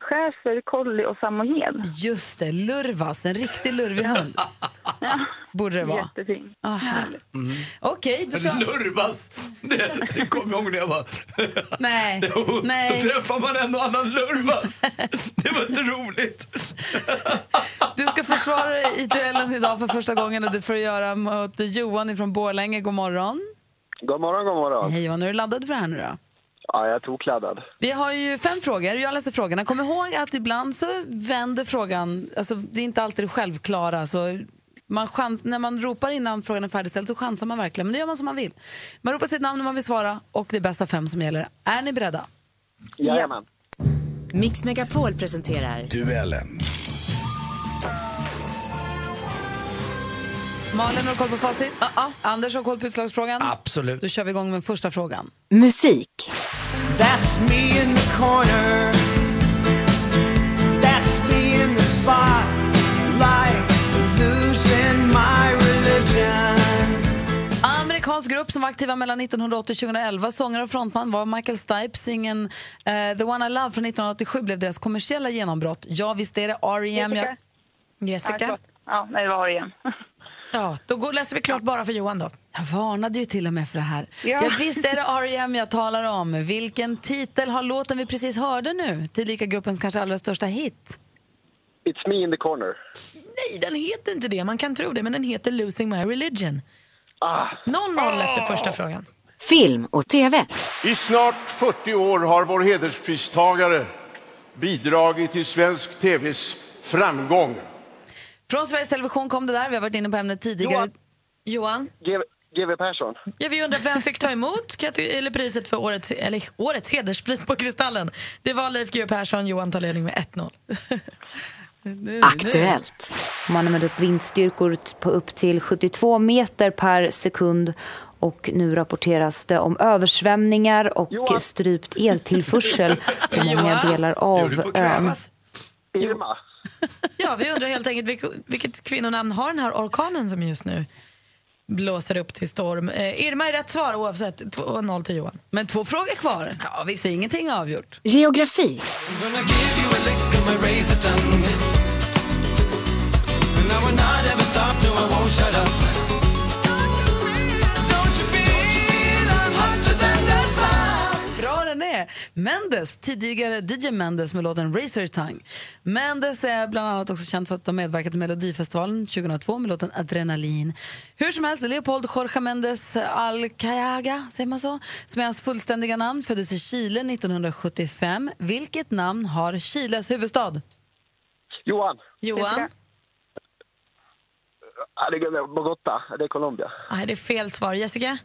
Schäfer, collie och samoyed. Just det, lurvas, en riktig lurvig hund. Borde det vara. Jättefin. Ah, härligt. Okej, då ska... Lurvas! Det, det kommer jag ihåg när jag var... Nej, Då, nej. då träffar man en och annan lurvas. Det var inte roligt. Du ska försvara dig i duellen idag för första gången och du får göra mot Johan från Borlänge. God morgon. God morgon, god morgon. Hej Johan, är du laddad för det här nu då? Ja, jag är tokladdad. Vi har ju fem frågor. Jag läser frågorna. Kom ihåg att ibland så vänder frågan, alltså det är inte alltid det självklara. Så man chans, när man ropar innan frågan är färdigställd så chansar man verkligen. Men det gör man som man vill. Man ropar sitt namn när man vill svara och det är bästa fem som gäller. Är ni beredda? Jajamän. Mix Megapol presenterar Duellen. Malin har koll på facit. Anders har koll på utslagsfrågan. Absolut. Då kör vi igång med första frågan. musik. That's me in the corner. That's me in the spotlight. Losing my religion. Amerikansk grupp som var aktiva mellan 1980 och 2011. Sångare och frontman var Michael Stipe. Singeln eh, The One I Love från 1987 blev deras kommersiella genombrott. Ja, visst är det R.E.M. Jessica? klart. ja nej, det var igen. Ja, då går, läser vi klart bara för Johan då. Jag varnade ju till och med för det här. Ja. Ja. visst är det R.E.M. jag talar om. Vilken titel har låten vi precis hörde nu? Tillika gruppens kanske allra största hit. It's me in the corner. Nej, den heter inte det. Man kan tro det, men den heter Losing My Religion. Ah. 0-0 efter första frågan. Film och TV. I snart 40 år har vår hederspristagare bidragit till svensk TVs framgång. Från Sveriges Television kom det där. Vi har varit inne på ämnet tidigare. Johan. Johan? GW Persson. Ja, vi undrar vem fick ta emot eller priset för årets, eller, årets hederspris på Kristallen. Det var Leif GW Persson. Johan tar ledning med 1-0. Aktuellt. Man har mätt upp vindstyrkor på upp till 72 meter per sekund och nu rapporteras det om översvämningar och strypt eltillförsel på många Johan? delar av ön. Irma. Ja, vi undrar helt enkelt vilket, kvinnonamn har den här orkanen som just nu blåser upp till storm. Eh, Irma är rätt svar oavsett. 2-0 till Johan. Men två frågor kvar. Ja, visst. Så ingenting är avgjort. Geografi. Mendes, tidigare DJ Mendes med låten Razor Tongue. Mendes är bland annat också känd för att ha medverkat i Melodifestivalen 2002 med låten Adrenalin. Hur som helst, Leopold Jorge Mendes Alcayaga, säger man så, som är hans fullständiga namn, föddes i Chile 1975. Vilket namn har Chiles huvudstad? Johan. Johan? Ja, det är Bogotá. Det är Colombia. Nej, det är fel svar. Jessica?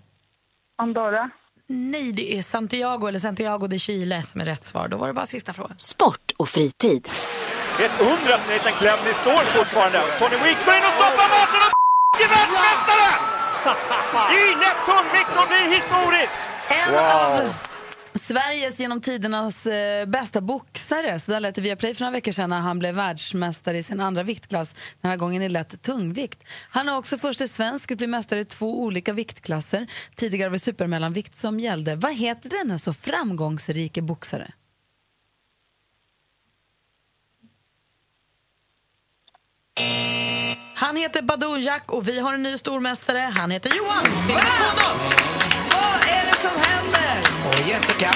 Andorra. Nej, det är Santiago eller Santiago de Chile som är rätt svar. Då var det bara sista frågan. Sport och fritid. Ett undre att Nathan Clemley står fortfarande. Tony Weeks går in och stoppar maten och är världsmästare! Tungvikt och blir historisk! En Wow. av Sveriges genom tidernas eh, bästa boxare. Så där lät det via Play för några veckor sedan när han blev världsmästare i sin andra viktklass. Den här gången i lätt tungvikt. Han är också första svensk att bli mästare i två olika viktklasser. Tidigare var det supermellanvikt som gällde. Vad heter denna så framgångsrike boxare? Han heter Badou Jack och vi har en ny stormästare. Han heter Johan. Vinner 2-0. Vad är det som händer? Och Jessica.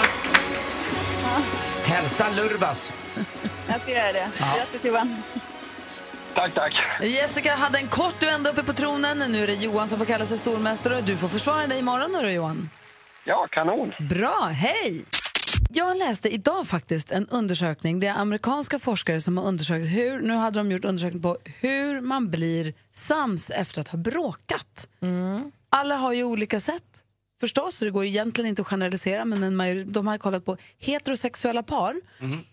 Hälsa Lurvas. Jag ska göra det. Ja. Grattis Johan. Tack, tack. Jessica hade en kort vända uppe på tronen. Nu är det Johan som får kalla sig stormästare. Du får försvara dig imorgon, hörru, Johan. Ja, kanon. Bra, hej! Jag läste idag faktiskt en undersökning. Det är amerikanska forskare som har undersökt hur, nu hade de gjort undersökning på hur man blir sams efter att ha bråkat. Alla har ju olika sätt förstås, så det går ju egentligen inte att generalisera, men en major, de har kollat på heterosexuella par.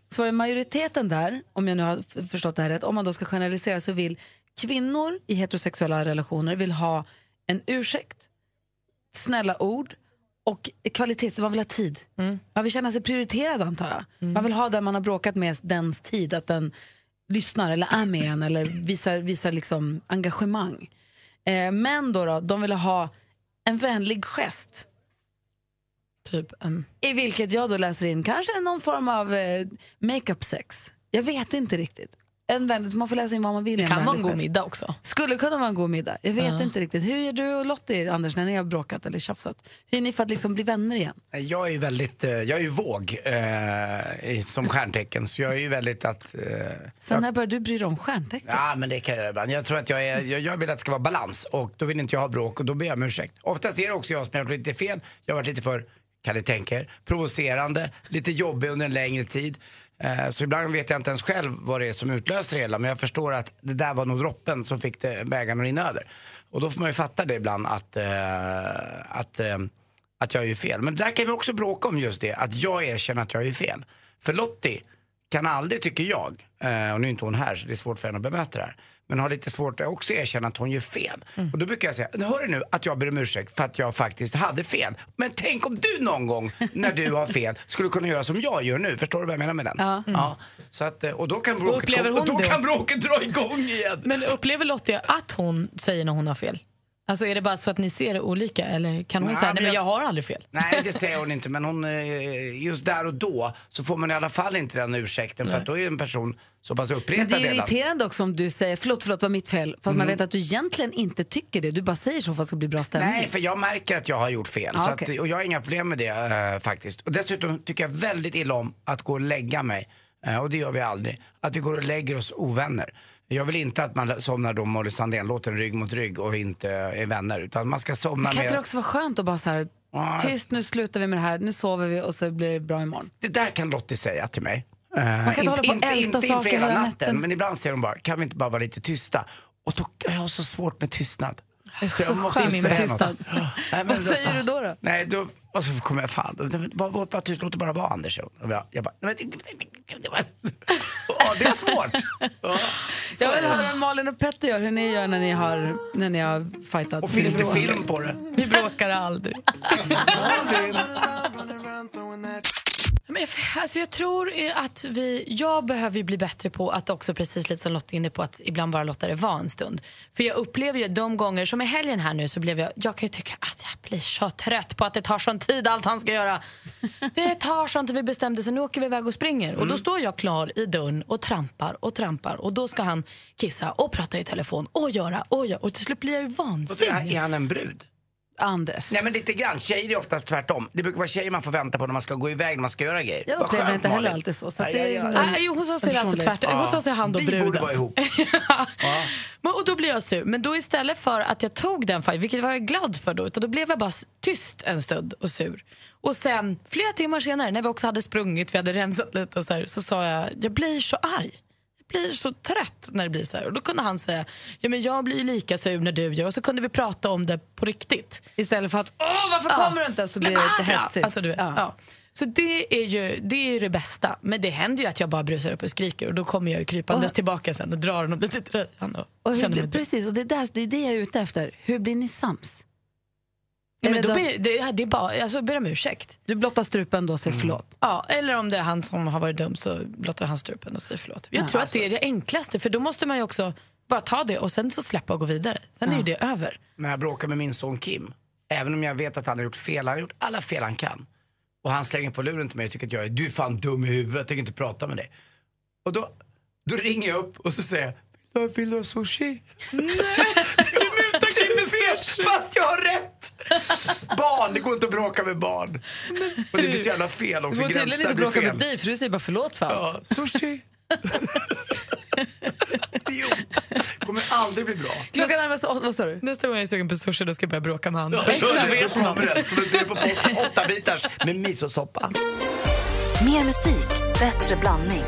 Så var det majoriteten där, om jag nu har förstått det här rätt, om man då ska generalisera så vill kvinnor i heterosexuella relationer vill ha en ursäkt, snälla ord och kvalitet, man vill ha tid. Man vill känna sig prioriterad antar jag. Man vill ha den man har bråkat med, dens tid, att den lyssnar eller är med en eller visar, visar liksom engagemang. Eh, män då, då, de vill ha en vänlig gest. Typ, I vilket jag då läser in kanske någon form av eh, makeup sex. Jag vet inte riktigt. En vänlig, så man får läsa in vad man vill. i Det kan vara en god middag också. Skulle kunna vara en god middag. Jag vet Ja. inte riktigt. Hur gör du och Lottie, Anders, när ni har bråkat eller tjafsat? Hur är ni för att liksom bli vänner igen? Jag är ju väldigt, eh, jag är ju våg eh, som stjärntecken så jag är ju väldigt att... Eh, Sen när började du bry dig om stjärntecken? Ja, men det kan jag göra ibland. Jag tror att jag, är, jag, jag vill att det ska vara balans och då vill inte jag ha bråk och då ber jag om ursäkt. Oftast är det också jag som har gjort lite fel. Jag har varit lite för, kan ni tänka er, provocerande, lite jobbig under en längre tid. Eh, så ibland vet jag inte ens själv vad det är som utlöser det hela men jag förstår att det där var nog droppen som fick bägaren att rinna över. Och då får man ju fatta det ibland att, eh, att, eh, att jag gör fel. Men där kan vi också bråka om just det, att jag erkänner att jag gör fel. För Lottie kan aldrig, tycker jag, eh, och nu är inte hon här så det är svårt för henne att bemöta det här, men har lite svårt att också erkänna att hon gör fel. Och då brukar jag säga, hör du nu att jag ber om ursäkt för att jag faktiskt hade fel. Men tänk om du någon gång när du har fel skulle kunna göra som jag gör nu. Förstår du vad jag menar med den? Ja. ja så att, eh, och då kan bråket, upplever och hon då det? kan bråket dra igång igen. Men upplever Lottie att hon säger när hon har fel? Alltså är det bara så att ni ser det olika eller kan hon Nej, säga nej men jag- jag har aldrig fel? Nej, det säger hon inte. Men hon, eh, just där och då så får man i alla fall inte den ursäkten. För Nej. att då är en person så pass uppretad det är redan. irriterande också om du säger förlåt, förlåt, var mitt fel. Fast man Mm. vet att du egentligen inte tycker det. Du bara säger så för att det ska bli bra stämning. Nej, för jag märker att jag har gjort fel. Ah, okej. att, och jag har inga problem med det eh, faktiskt. Och dessutom tycker jag väldigt illa om att gå och lägga mig. Eh, och det gör vi aldrig. Att vi går och lägger oss ovänner. Jag vill inte att man somnar då Molly Sandén-låten rygg mot rygg och inte är vänner. Utan man ska somna Kan inte det med... också vara skönt att bara så här, tyst nu slutar vi med det här, nu sover vi och så blir det bra imorgon. Det där kan Lottie säga till mig. Eh, Man kan inte hålla på inte, älta inte inför hela natten, natten. men ibland säger hon bara, kan vi inte bara vara lite tysta? Och då jag har så svårt med tystnad. Så jag måste säga något. Nej, Vad säger så- du då? då? Nej, då, och så kommer jag fan, då- bara, tyst, låt det bara vara Anders. Och jag, jag bara, nej, det är svårt. Ja, Jag vill höra hur Malin och Petter gör, hur ni gör när ni har, när ni har fightat. Och finns det film på det? Vi bråkar aldrig. Men, alltså jag tror att vi, jag behöver ju bli bättre på att också, precis lite som Lotta inne på, att ibland bara låta det vara en stund. För jag upplever ju de gånger, som i helgen här nu, så blev jag, jag kan tycka att jag blir så trött på att det tar sån tid allt han ska göra. Det tar sånt att vi bestämde sig, nu åker vi iväg och springer. Och då står jag klar i dörren och trampar och trampar och då ska han kissa och prata i telefon och göra och göra. Och till slut blir jag ju vansinnig. är han en brud? Anders. Nej men lite grann, tjejer är oftast tvärtom. Det brukar vara tjejer man får vänta på när man ska gå iväg, när man ska göra grejer. Jag upplever inte heller alltid så, så att Nej, det är Ah, jo, hos oss är det alltså tvärtom. Hos oss är han och Vi bruden. borde vara ihop. Men, och då blir jag sur. Men då istället för att jag tog den fight, vilket var jag glad för då, utan då blev jag bara tyst en stund och sur. Och sen flera timmar senare när vi också hade sprungit, vi hade rensat lite och så, här, så sa jag, jag blir så arg. Blir så trött när det blir så här. Och då kunde han säga, ja men jag blir lika sur när du gör. Och så kunde vi prata om det på riktigt. Istället för att, åh varför kommer du inte? Så blir det lite Ja, hetsigt. Alltså, du vet, ja. Så det är, ju, det är ju det bästa. Men det händer ju att jag bara brusar upp och skriker och då kommer jag ju krypandes Och- tillbaka sen och drar honom lite i tröjan. Och Och hur, precis, och det är, där, det är det jag är ute efter. Hur blir ni sams? Ja, men då då- ber, det, det är bara, alltså, ber om ursäkt. Du blottar strupen då och säger förlåt. Ja, eller om det är han som har varit dum så blottar han strupen och säger förlåt. Jag Ja, tror alltså- att det är det enklaste för då måste man ju också bara ta det och sen så släppa och gå vidare. Sen är ju det över. När jag bråkar med min son Kim, även om jag vet att han har gjort fel, han har gjort alla fel han kan. Och han slänger på luren till mig och tycker att jag är, du är fan dum i huvudet, jag tänker inte prata med dig. Och då, då ringer jag upp och så säger jag, "Vill du- vill du ha sushi? Nej, du fel, fast jag har rätt! Barn, det går inte att bråka med barn. Och det blir så jävla fel Du också, får tydligen inte bråka med dig för du säger bara förlåt för allt. Ja, sushi. jo. kommer aldrig bli bra. Klockan närmar sig åtta, vad sa du? Nästa gång jag är sugen på sushi då ska jag börja bråka med andra. Ja, det. vet man. som ett brev på posten. Åtta bitars med misosoppa. Mer musik, bättre blandning.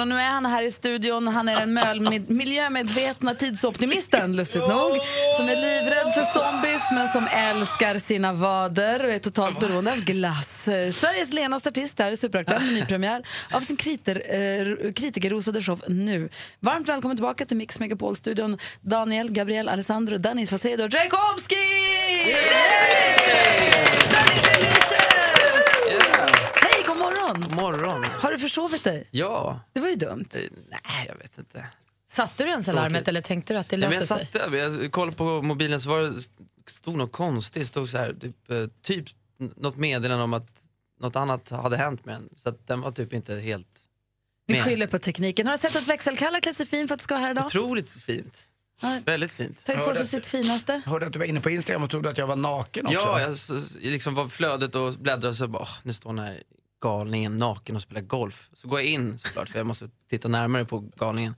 Och nu är han här i studion. Han är den miljömedvetna tidsoptimisten, lustigt nog. Som är livrädd för zombies, men som älskar sina vader och är totalt beroende av glass. Sveriges lenaste artist här i superaktuell med nypremiär av sin kriter, eh, kritikerrosade show Nu. Varmt välkommen tillbaka till Mix Megapol-studion. Daniel, Gabriel, Alessandro, Danny Saucedo och Tchaikovsky! Yeah Delicious! Hej, god morgon! God morgon. Har du försovit dig? Ja. Det var ju dumt. Nej, jag vet inte. Satte du ens alarmet eller tänkte du att det Nej, men löser jag sig? satte, jag kollade på mobilen så var det, stod något konstigt. stod så här, typ, eh, typ något meddelande om att något annat hade hänt med den. Så att den var typ inte helt Vi med. skyller på tekniken. Har du sett att växelkalle klätt sig fin för att du ska vara här idag? Otroligt fint. Ja. Väldigt fint. Tagit på sig sitt finaste. Hörde att du var inne på Instagram och trodde att jag var naken också. Ja, jag liksom var flödet och bläddrade och så bara, åh, nu står den här galningen naken och spelar golf. Så går jag in såklart för jag måste titta närmare på galningen.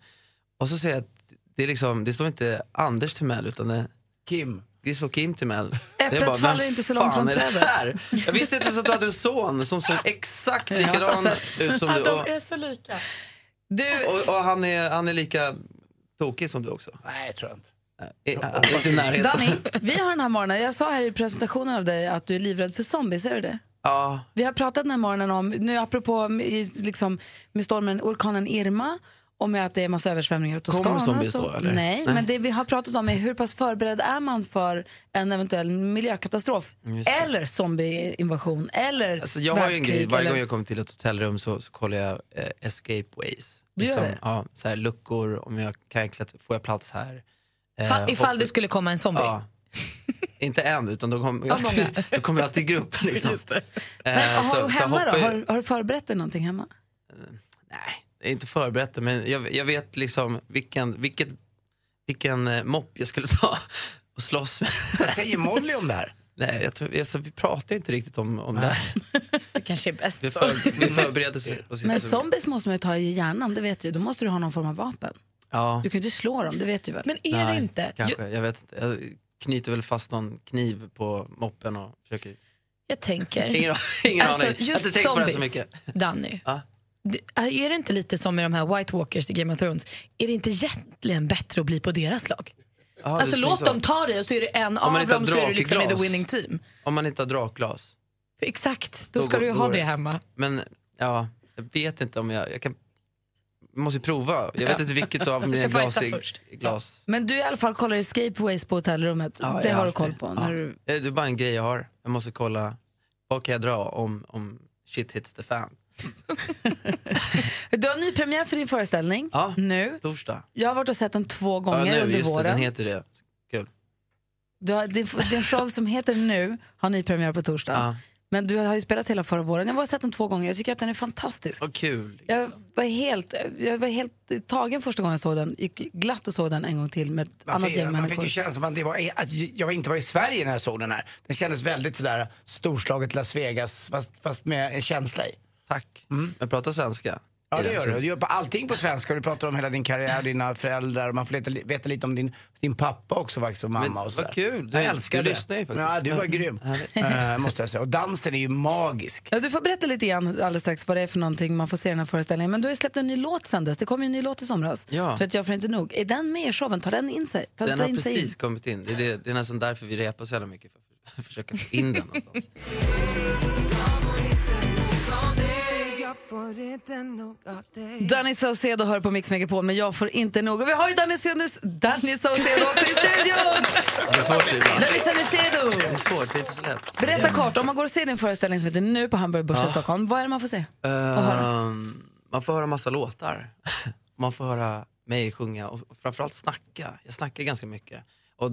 Och så ser jag att det, är liksom, det står inte Anders Timell utan det Kim. Det står Kim Timell. Äpplet faller inte så långt från trädet. här? Jag visste inte ens att du hade en son som såg exakt likadan ut som du. Och, är så lika. Du... och, och han, är, han är lika tokig som du också. Nej, jag tror jag inte. Närheten. Danny, vi har den här morgonen, jag sa här i presentationen av dig att du är livrädd för zombies, är du det? Ja, Vi har pratat den här morgonen om, nu apropå liksom, med stormen orkanen Irma och med att det är massa översvämningar i Toscana. Så. då, eller? Nej, Nej. men det vi har pratat om är hur pass förberedd är man för en eventuell miljökatastrof? Eller zombieinvasion, eller alltså jag har ju en grej, varje eller... gång jag kommer till ett hotellrum så, så kollar jag eh, escape ways. Du gör det? Ja, så här, luckor, om jag kan klättra, får jag plats här? Eh, Fa- ifall och- det skulle komma en zombie? Ja. inte en, utan då kommer Ja, jag, till, då kommer jag till grupp. Liksom. Eh, Men, har, så- så hemma hoppar då? Har, har du förberett dig någonting hemma? Jag är inte förberett men jag, jag vet liksom vilken, vilket, vilken eh, mopp jag skulle ta och slåss med. Vad säger Molly om det här? Nej, jag tror, alltså, vi pratar inte riktigt om, om det här. Det kanske är bäst Vi, så. för, vi förbereder oss. Men så- zombies måste man ju ta i hjärnan, det vet du. Då måste du ha någon form av vapen. Ja. Du kan ju inte slå dem, det vet du väl? Men är Nej, det inte? Kanske, jag vet inte. Jag knyter väl fast någon kniv på moppen och försöker... Jag tänker... Ingen, ingen Alltså, aning. Jag har just inte så mycket. Danny, det- är det inte lite som med de här White Walkers i Game of Thrones? Är det inte egentligen bättre att bli på deras lag? Ja, alltså låt dem ta dig och så är det en av dem så är du liksom i the winning team. Om man inte har drakglas. Exakt, då, Då ska går- du ju ha det hemma. Men ja, jag vet inte om jag... Jag, kan, jag måste ju prova. Jag vet Ja. inte vilket av mina Kanske glas. Men du i alla fall kollar escapeways på hotellrummet. Ja, det har du koll på. Ja. Du... Eh, Det är bara en grej jag har. Jag måste kolla, vad kan jag dra om, om shit hits the fan? du har ny premiär för din föreställning Ja, nu. torsdag. Jag har varit och sett den två Ja, gånger nu, under just det, våren. den heter det. Kul. Du har, din, din show som heter Nu har ny premiär på torsdag. Ja. Men du har ju spelat hela förra våren. Jag har bara sett den två gånger. Jag tycker att den är fantastisk. Vad kul. Jag var helt, jag var helt tagen första gången jag såg den. Gick glatt och såg den en gång till med ett Man annat fick, gäng man fick ju känslan som att, det var, att jag inte var i Sverige när jag såg den här. Den kändes väldigt sådär storslaget Las Vegas fast, fast med en känsla i. Tack. Jag pratar svenska. Ja det gör du. Du gör på allting på svenska. Du pratar om hela din karriär, dina föräldrar. Man får veta, veta lite om din, din pappa också faktiskt och mamma Men och sådär. vad kul. Du- jag älskar du det. lyssnar ju faktiskt. Ja, du var grym. Eh, måste jag säga. Och dansen är ju magisk. Ja, du får berätta lite grann alldeles strax vad det är för någonting man får se i den här föreställningen. Men du har ju släppt en ny låt sen dess. Det kom ju en ny låt i somras. Ja. Så att jag får inte nog. Är den med i showen? Tar den in sig? Tar, Den har in sig precis in? kommit in. Det är, det, det är nästan därför vi repar så jävla mycket. För att försöka få in den någonstans. Danny Saucedo hör på Mix Megapol, men jag får inte nog. Och vi har ju Danny Saucedo, Danny Saucedo också i studion! Det är svårt ibland. Danny Saucedo! Det är svårt, det är inte så lätt. Berätta kort, om man går och ser din föreställning som heter Nu på Hamburg Börs i Ja. Stockholm, vad är det man får se? Ehm, man får höra massa låtar. Man får höra mig sjunga och framförallt snacka. Jag snackar ganska mycket. Och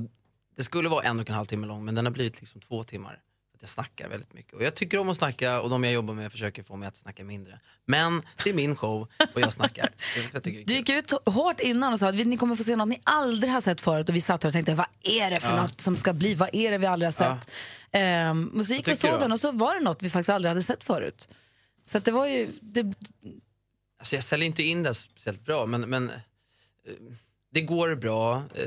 det skulle vara en och en halv timme lång men den har blivit liksom två timmar. Att Jag snackar väldigt mycket. Och jag tycker om att snacka och de jag jobbar med försöker få mig att snacka mindre. Men det är min show och jag snackar. Jag Du gick ut hårt innan och sa att ni kommer få se något ni aldrig har sett förut och vi satt här och tänkte vad är det för Ja. något som ska bli, vad är det vi aldrig har Ja. sett? Ehm, och så gick vi och såg den och så var det något vi faktiskt aldrig hade sett förut. Så det var ju, det, Alltså jag säljer inte in det speciellt bra men, men det går bra, eh,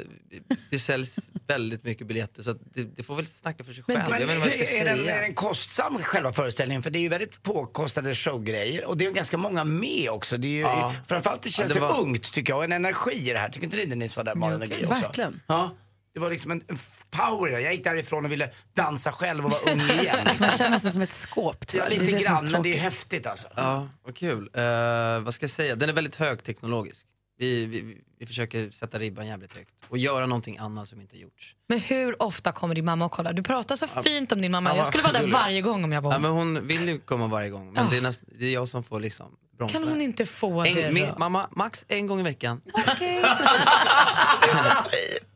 det säljs väldigt mycket biljetter så det, det får väl snacka för sig själv. jag ska är, den, är den kostsam själva föreställningen? För det är ju väldigt påkostade showgrejer och det är ju ganska många med också. Det är ju, Ja. Framförallt det känns Ja, det var- ungt tycker jag och en energi i det här. Tycker inte ni Denise var där Malin och Gry också? verkligen. Ja. Det var liksom en power. Jag gick därifrån och ville dansa själv och vara ung igen. Man känner sig som ett skåp tror Ja, lite det grann, men det är häftigt alltså. Ja, vad kul. Eh, vad ska jag säga? Den är väldigt högteknologisk. Vi, vi, vi försöker sätta ribban jävligt högt och göra någonting annat som inte gjorts. Men hur ofta kommer din mamma och kollar? Du pratar så fint om din mamma. Ja, Jag skulle vara där varje gång om jag var Ja, hon. men hon vill ju komma varje gång, men det, är näst, det är jag som får liksom bromsa. Kan hon inte få det en, min, då? Mamma, max en gång i veckan.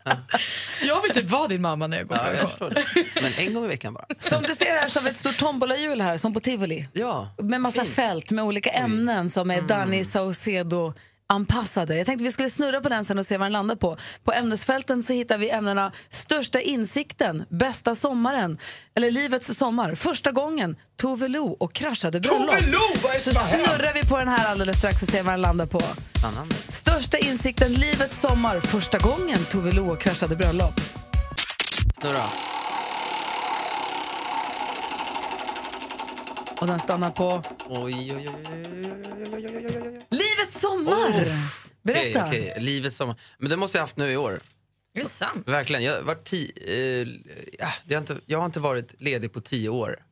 Jag vill typ vara din mamma när jag går Ja, jag förstår det. Men en gång i veckan bara. Som du ser här så har vi ett stort tombolahjul här, som på tivoli. Ja, Med massa fält med olika ämnen som är Danny Saucedo anpassade. Jag tänkte vi skulle snurra på den sen och se vad den landar på. På ämnesfälten så hittar vi ämnena största insikten, bästa sommaren, eller livets sommar, första gången, Tove Lo och kraschade bröllop. Tove Lo, vad är Så snurrar vi på den här alldeles strax och ser vad den landar på. Spännande. Största insikten, livets sommar, första gången, Tove Lo och kraschade bröllop. Snurra. Och den stannar på Oj, oj, oj, oj, oj, oj, oj, oj. livets sommar. Berätta. Okej, okej. Livets sommar. Men det måste jag haft nu i år. Är det sant? Verkligen. Jag, varit ti, eh, ja, det har inte, jag har inte varit ledig på tio år.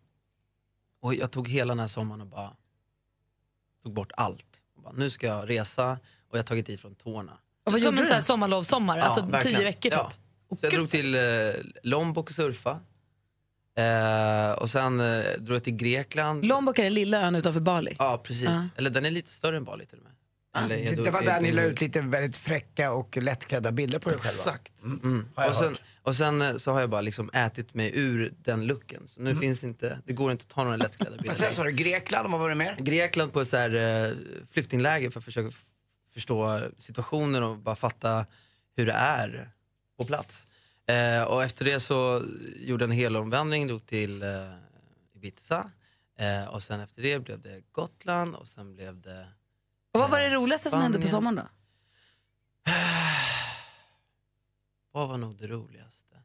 Och jag tog hela den här sommaren och bara tog bort allt. Och bara, nu ska jag resa och jag har tagit i från tårna. Och vad Som gjorde en sommarlovssommar, alltså verkligen. tio veckor typ. Ja. Så jag drog till eh, Lombok och surfa. Eh, och sen eh, drog jag till Grekland. Lombok är den lilla ön utanför Bali. Ja, precis. Ja. Eller den är lite större än Bali till och med. Eller, jag Det, det var där ni la ut lite väldigt fräcka och lättklädda bilder på er själva. Exakt. Mm. Mm. Och, sen, och sen eh, så har jag bara liksom ätit mig ur den looken. Så nu finns det inte, det går inte att ta några lättklädda bilder. sen sa du? Grekland, vad var det mer? Grekland på ett så här, eh, flyktingläger för att försöka förstå situationen och bara fatta hur det är på plats. Eh, och efter det så gjorde jag en helomvändning, drog till eh, Ibiza. Eh, och sen efter det blev det Gotland och sen blev det Och vad var det roligaste som hände på sommaren då? Vad var nog det roligaste?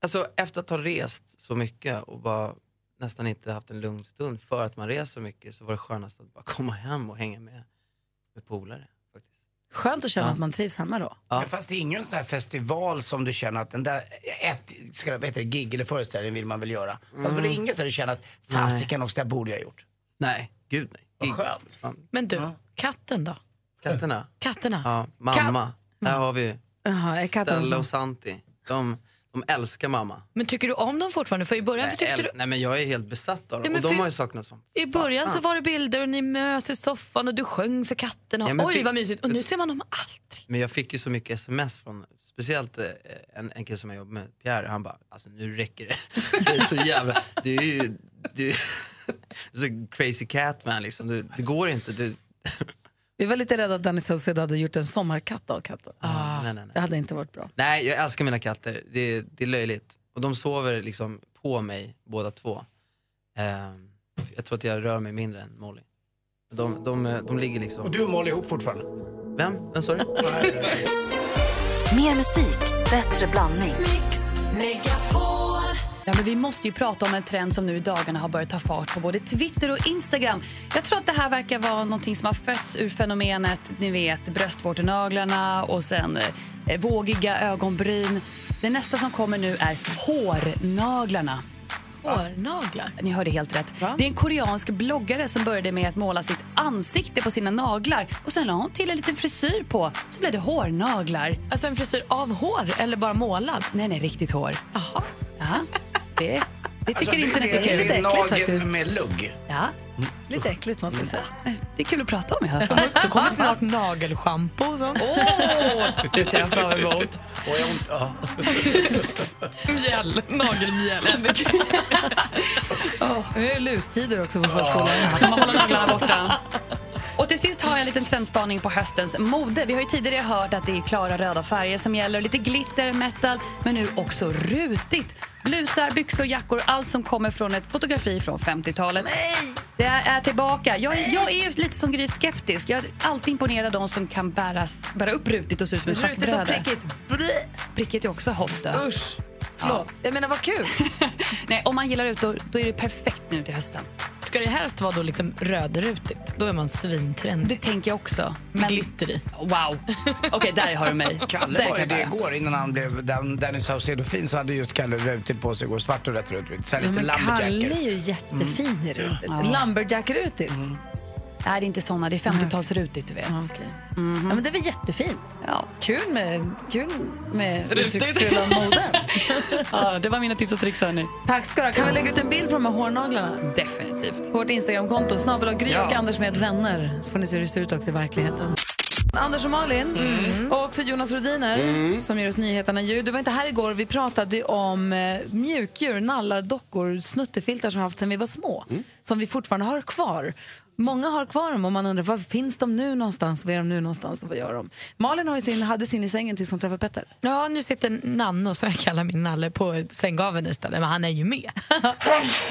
Alltså efter att ha rest så mycket och bara nästan inte haft en lugn stund för att man reser så mycket så var det skönast att bara komma hem och hänga med, med polare. Skönt att känna Ja. att man trivs hemma då. Men fast det är ingen sån här festival som du känner att den där, ett ska, vad heter det, gig eller föreställning vill man väl göra. Fast var det inget där du känner att fasiken också, det borde jag ha gjort. Nej, gud nej. Vad skönt. Fan. Men du, katten då? Katterna? Katterna? Ja, mamma. Där har vi Jaha, är Stella och Santi. De, de älskar mamma. Men tycker du om dem fortfarande? För i början så Nej, tyckte du... nej men jag är helt besatt av Ja, dem men och de har ju saknat som I början så fan. var det bilder och ni mös i soffan och du sjöng för katterna. Ja, Oj fick- vad mysigt. Och nu ser man dem aldrig. Men jag fick ju så mycket sms från, speciellt eh, en, en kille som jag jobbar med, Pierre, han bara, alltså nu räcker det. Det är så jävla, du är ju, du är så crazy cat man liksom, du, det går inte. Du, Vi var lite rädda att Danny Saucedo hade gjort en sommarkatt av katten. nej, nej, nej. Det hade inte varit bra. nej, jag älskar mina katter, det, det är löjligt. Och de sover liksom på mig båda två. Ehm, jag tror att jag rör mig mindre än Molly. De, de, de, de ligger liksom... Och du och Molly ihop fortfarande? Vem? Vem sa du? Mer musik, bättre blandning. Ja, men vi måste ju prata om en trend som nu i dagarna har börjat ta fart på både Twitter och Instagram. Jag tror att det här verkar vara någonting som har fötts ur fenomenet, ni vet bröstvårtenaglarna och sen eh, vågiga ögonbryn. Det nästa som kommer nu är hårnaglarna. Hårnaglar? Ni hörde helt rätt. Det är en koreansk bloggare som började med att måla sitt ansikte på sina naglar och sen la hon till en liten frisyr på, så blev det hårnaglar. Alltså en frisyr av hår eller bara målad? Nej, nej, riktigt hår. Jaha. Ja, det, det tycker Alltså, internet är kul. det, Lite är äckligt nagel faktiskt. med lugg. Ja, lite äckligt måste jag säga. Det är kul att prata om i alla fall. Då kommer snart nagelschampo och sånt. Åh, det ser jag fram emot. Och jag ont, ja. Mjäll, nagelmjäll. Oh, nu är det lustider också på förskolan. Man håller naglarna borta. Till sist har jag en liten trendspaning på höstens mode. Vi har ju tidigare hört att det är klara röda färger som gäller, lite glitter, metal, men nu också rutigt. Blusar, byxor, jackor, allt som kommer från ett fotografi från 50-talet. Nej! Det är, tillbaka. Jag, är- jag är lite som Gry skeptisk. Jag är alltid imponerad av de som kan bäras, bära upp rutigt och se ut som ett Rutigt och prickigt. Prickigt är också hot. Usch. Förlåt. Jag menar, vad kul. Nej, om man gillar ut, då, är det perfekt nu till hösten. Ska det helst vara då liksom rödrutigt? Då är man svintrendig. Det tänker jag också. Med glitter i. Wow. Okej, där har du mig. Kalle Där var ju det igår innan han blev Dan- Danny Saucedo-fin så hade just Kalle rutigt på sig igår. Svart och rätt rutigt. Så Ja, lite men Kalle lumberjacker. är ju jättefin i rutigt. Ja. Lumberjack-rutigt. Nej, det är inte såna. Det är 50-talsrutigt, du vet. Ja, okej. ja, men det är väl jättefint. Ja. Kul med, kul med Rutigt. uttrycksfulla moden. Ja, det var mina tips och tricks, hörni. Tack ska du ha. Kan vi lägga ut en bild på de här hårnaglarna? Definitivt. På vårt Instagramkonto, snabel och Gry Ja. och Anders med vänner. Så får ni se hur det ser ut också i verkligheten. Anders och Malin och också Jonas Rodiner som ger oss nyheterna ju. Du var inte här igår. Vi pratade om eh, mjukdjur, nallar, dockor, snuttefiltar som vi haft sedan vi var små. Som vi fortfarande har kvar. Många har kvar dem och man undrar var finns de nu någonstans? Var är de nu någonstans och vad gör de? Malin har ju sin, hade sin i sängen tills hon träffade Petter. Ja, nu sitter Nanno, som jag kallar min nalle, på sänggaveln istället. Men han är ju med.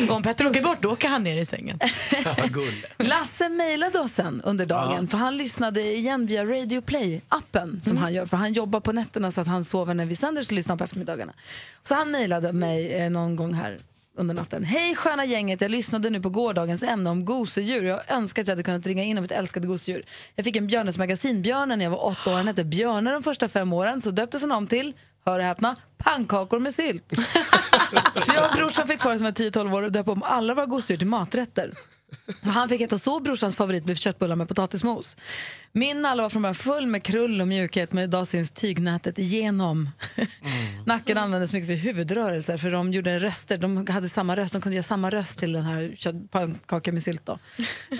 Och om Petter åker bort, då åker han ner i sängen. Lasse mejlade oss sen under dagen för han lyssnade igen via Radio Play-appen som han gör för han jobbar på nätterna så att han sover när vi sänder så lyssnar han på eftermiddagarna. Så han mejlade mig eh, någon gång här under natten. Hej sköna gänget, jag lyssnade nu på gårdagens ämne om gosedjur. Jag önskar att jag hade kunnat ringa in om ett älskade gosedjur. Jag fick en Björnes magasinbjörne när jag var åtta år. Han hette Björne de första fem åren så döptes han om till, hör och häpna, pannkakor med sylt. För jag och brorsan fick för oss som var 10-12 år och döpa om alla våra gosedjur till maträtter. Så han fick äta så, brorsans favorit blev köttbullar med potatismos. Min nalle var från början full med krull och mjukhet men idag syns tygnätet igenom. Nacken användes mycket för huvudrörelser för de gjorde röster, de hade samma röst, de kunde göra samma röst till den här kött- pannkaka med sylt då.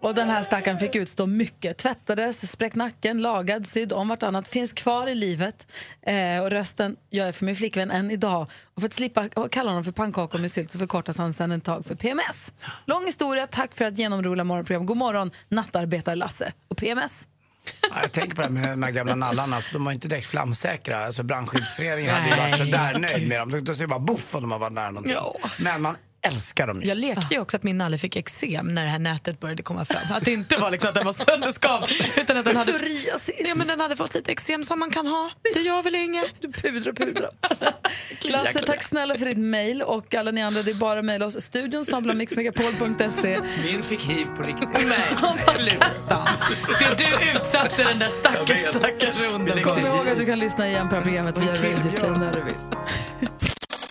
Och den här stackaren fick utstå mycket. Tvättades, spräckt nacken, lagad, sydd om vartannat. Finns kvar i livet. Eh, och rösten gör jag för min flickvän än idag. Och för att slippa kalla honom för pannkakor med sylt så förkortas han sen ett tag för PMS. Lång historia, tack för att genomrola morgonprogram. God morgon, nattarbetar-Lasse. Och PMS? Ja, jag tänker på det med de här gamla nallarna, så de var inte direkt flamsäkra. Alltså brandskyddsföreningen hade ju varit så där nöjd med dem. Då ser bara boff om de har varit nära någonting. Men man älskar dem ju. Jag lekte ju också att min nalle fick eksem när det här nätet började komma fram. Att det inte var liksom att den var sönderskavd utan att den hade, Psoriasis. ja, men den hade fått lite eksem som man kan ha. Det gör väl inget. Du pudrar, pudrar. Lasse, tack snälla för ditt mejl. Och alla ni andra, det är bara att mejla oss. Studion mixmegapol.se. Min fick hiv på riktigt. Nej, sluta. Det du utsatte den där stackars, stackars hunden Kom ihåg att du kan lyssna igen på det här programmet via Radio Play när du vill.